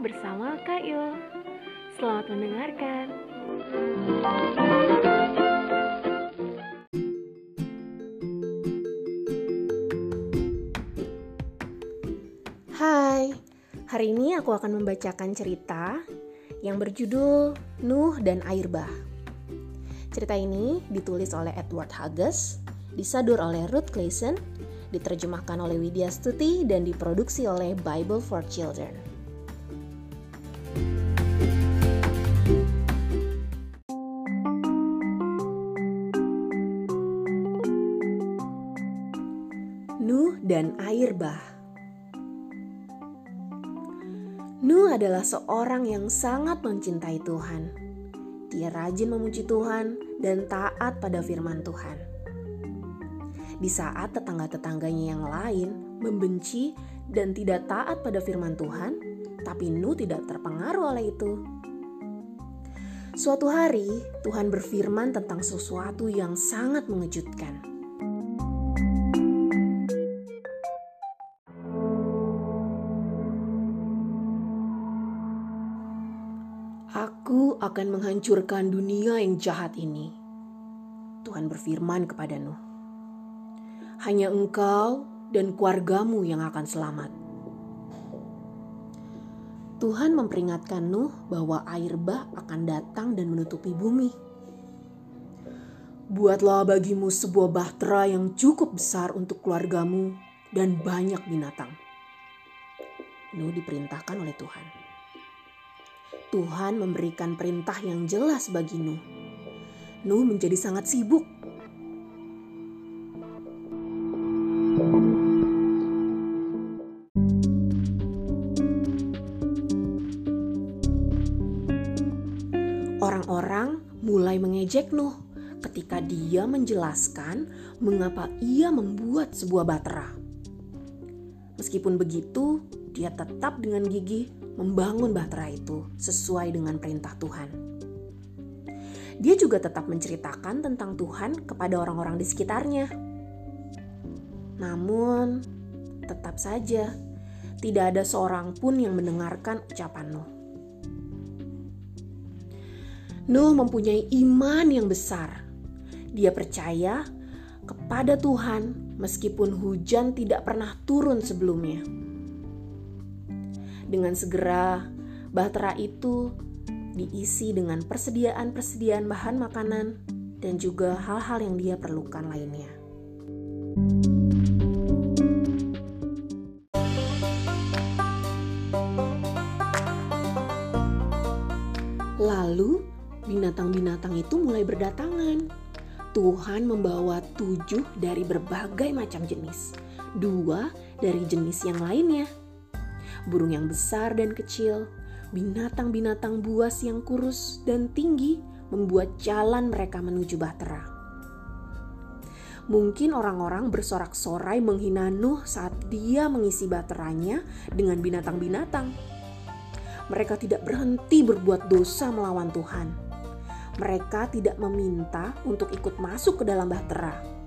bersama Kak Yul. Selamat mendengarkan. Hai, hari ini aku akan membacakan cerita yang berjudul Nuh dan Air Bah. Cerita ini ditulis oleh Edward Hughes, disadur oleh Ruth Clayson, diterjemahkan oleh Widya Stuti, dan diproduksi oleh Bible for Children. Dan Air Bah Nuh adalah seorang yang sangat mencintai Tuhan. Dia rajin memuji Tuhan dan taat pada firman Tuhan. Di saat tetangga-tetangganya yang lain membenci dan tidak taat pada firman Tuhan, tapi Nuh tidak terpengaruh oleh itu. Suatu hari, Tuhan berfirman tentang sesuatu yang sangat mengejutkan. Akan menghancurkan dunia yang jahat ini. Tuhan berfirman kepada Nuh. Hanya engkau dan keluargamu yang akan selamat. Tuhan memperingatkan Nuh bahwa air bah akan datang dan menutupi bumi. Buatlah bagimu sebuah bahtera yang cukup besar untuk keluargamu dan banyak binatang. Nuh diperintahkan oleh Tuhan. Tuhan memberikan perintah yang jelas bagi Nuh. Nuh menjadi sangat sibuk. Orang-orang mulai mengejek Nuh ketika dia menjelaskan mengapa ia membuat sebuah batera. Meskipun begitu, dia tetap dengan gigih membangun bahtera itu sesuai dengan perintah Tuhan. Dia juga tetap menceritakan tentang Tuhan kepada orang-orang di sekitarnya. Namun, tetap saja tidak ada seorang pun yang mendengarkan ucapan Nuh. Nuh mempunyai iman yang besar. Dia percaya kepada Tuhan meskipun hujan tidak pernah turun sebelumnya. Dengan segera, bahtera itu diisi dengan persediaan-persediaan bahan makanan dan juga hal-hal yang dia perlukan lainnya. Lalu, binatang-binatang itu mulai berdatangan. Tuhan membawa tujuh dari berbagai macam jenis, dua dari jenis yang lainnya burung yang besar dan kecil, binatang-binatang buas yang kurus dan tinggi membuat jalan mereka menuju bahtera. Mungkin orang-orang bersorak-sorai menghina Nuh saat dia mengisi baterainya dengan binatang-binatang. Mereka tidak berhenti berbuat dosa melawan Tuhan. Mereka tidak meminta untuk ikut masuk ke dalam bahtera.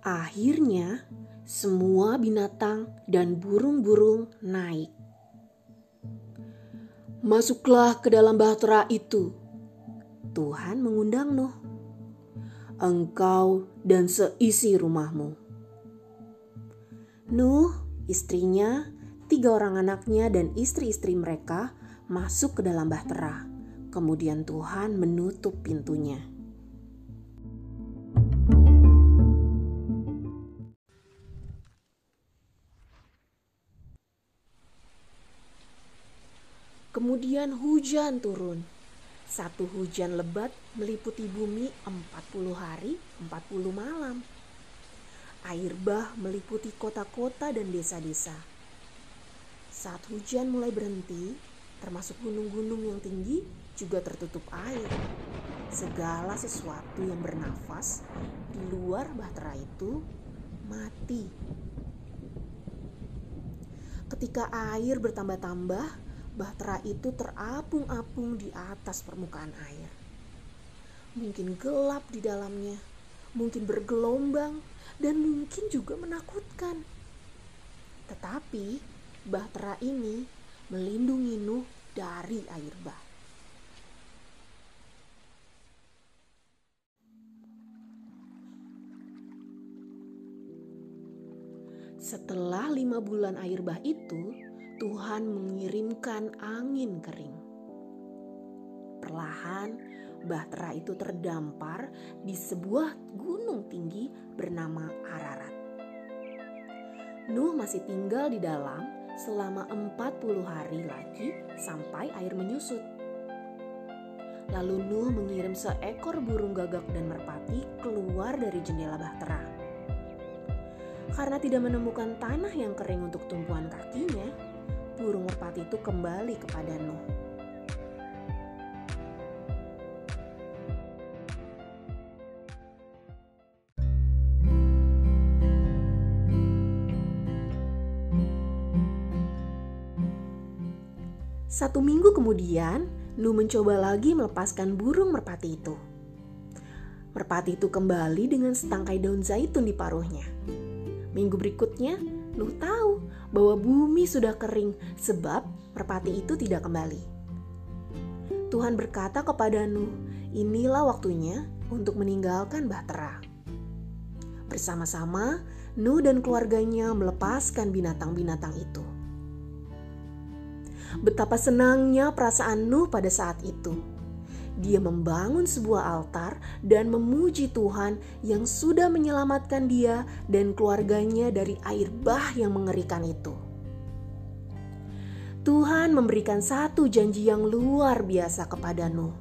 Akhirnya, semua binatang dan burung-burung naik. Masuklah ke dalam bahtera itu. Tuhan mengundang Nuh. Engkau dan seisi rumahmu. Nuh, istrinya, tiga orang anaknya dan istri-istri mereka masuk ke dalam bahtera. Kemudian Tuhan menutup pintunya. Kemudian hujan turun. Satu hujan lebat meliputi bumi 40 hari, 40 malam. Air bah meliputi kota-kota dan desa-desa. Saat hujan mulai berhenti, termasuk gunung-gunung yang tinggi juga tertutup air. Segala sesuatu yang bernafas di luar bahtera itu mati. Ketika air bertambah-tambah, bahtera itu terapung-apung di atas permukaan air. Mungkin gelap di dalamnya, mungkin bergelombang, dan mungkin juga menakutkan. Tetapi bahtera ini melindungi Nuh dari air bah. Setelah lima bulan air bah itu, Tuhan mengirimkan angin kering. Perlahan, bahtera itu terdampar di sebuah gunung tinggi bernama Ararat. Nuh masih tinggal di dalam selama 40 hari lagi sampai air menyusut. Lalu Nuh mengirim seekor burung gagak dan merpati keluar dari jendela bahtera. Karena tidak menemukan tanah yang kering untuk tumpuan kakinya, burung merpati itu kembali kepada Nuh. Satu minggu kemudian, Nuh mencoba lagi melepaskan burung merpati itu. Merpati itu kembali dengan setangkai daun zaitun di paruhnya. Minggu berikutnya, Nuh tahu bahwa bumi sudah kering sebab merpati itu tidak kembali. Tuhan berkata kepada Nuh, inilah waktunya untuk meninggalkan Bahtera. Bersama-sama, Nuh dan keluarganya melepaskan binatang-binatang itu. Betapa senangnya perasaan Nuh pada saat itu. Dia membangun sebuah altar dan memuji Tuhan yang sudah menyelamatkan dia dan keluarganya dari air bah yang mengerikan itu. Tuhan memberikan satu janji yang luar biasa kepada Nuh.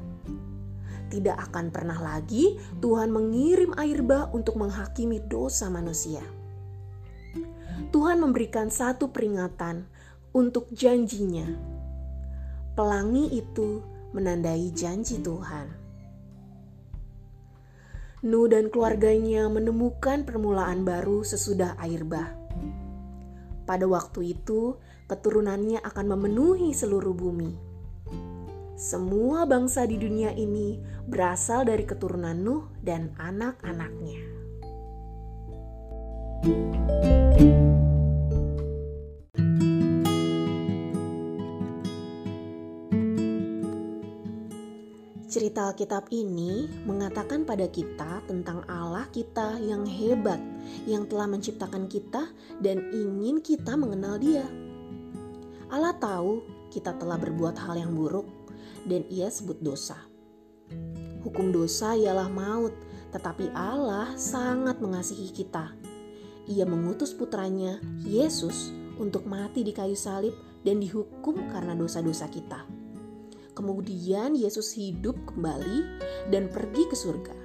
Tidak akan pernah lagi Tuhan mengirim air bah untuk menghakimi dosa manusia. Tuhan memberikan satu peringatan untuk janjinya. Pelangi itu menandai janji Tuhan. Nuh dan keluarganya menemukan permulaan baru sesudah air bah. Pada waktu itu, keturunannya akan memenuhi seluruh bumi. Semua bangsa di dunia ini berasal dari keturunan Nuh dan anak-anaknya. thank Cerita Alkitab ini mengatakan pada kita tentang Allah kita yang hebat, yang telah menciptakan kita dan ingin kita mengenal Dia. Allah tahu kita telah berbuat hal yang buruk, dan Ia sebut dosa. Hukum dosa ialah maut, tetapi Allah sangat mengasihi kita. Ia mengutus putranya, Yesus, untuk mati di kayu salib dan dihukum karena dosa-dosa kita Kemudian Yesus hidup kembali dan pergi ke surga.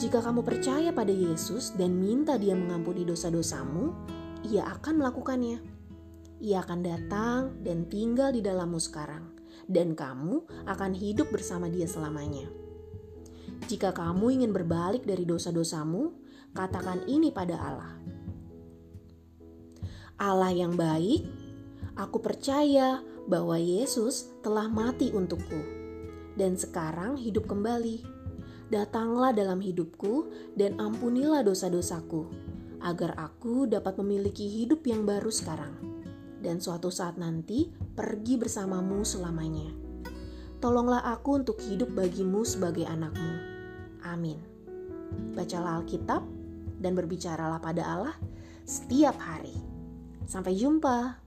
Jika kamu percaya pada Yesus dan minta Dia mengampuni dosa-dosamu, Ia akan melakukannya. Ia akan datang dan tinggal di dalammu sekarang, dan kamu akan hidup bersama Dia selamanya. Jika kamu ingin berbalik dari dosa-dosamu, katakan ini pada Allah: "Allah yang baik, aku percaya bahwa Yesus telah mati untukku dan sekarang hidup kembali. Datanglah dalam hidupku dan ampunilah dosa-dosaku, agar aku dapat memiliki hidup yang baru sekarang, dan suatu saat nanti pergi bersamamu selamanya. Tolonglah aku untuk hidup bagimu sebagai anakmu. Amin. Bacalah Alkitab dan berbicaralah pada Allah setiap hari. Sampai jumpa.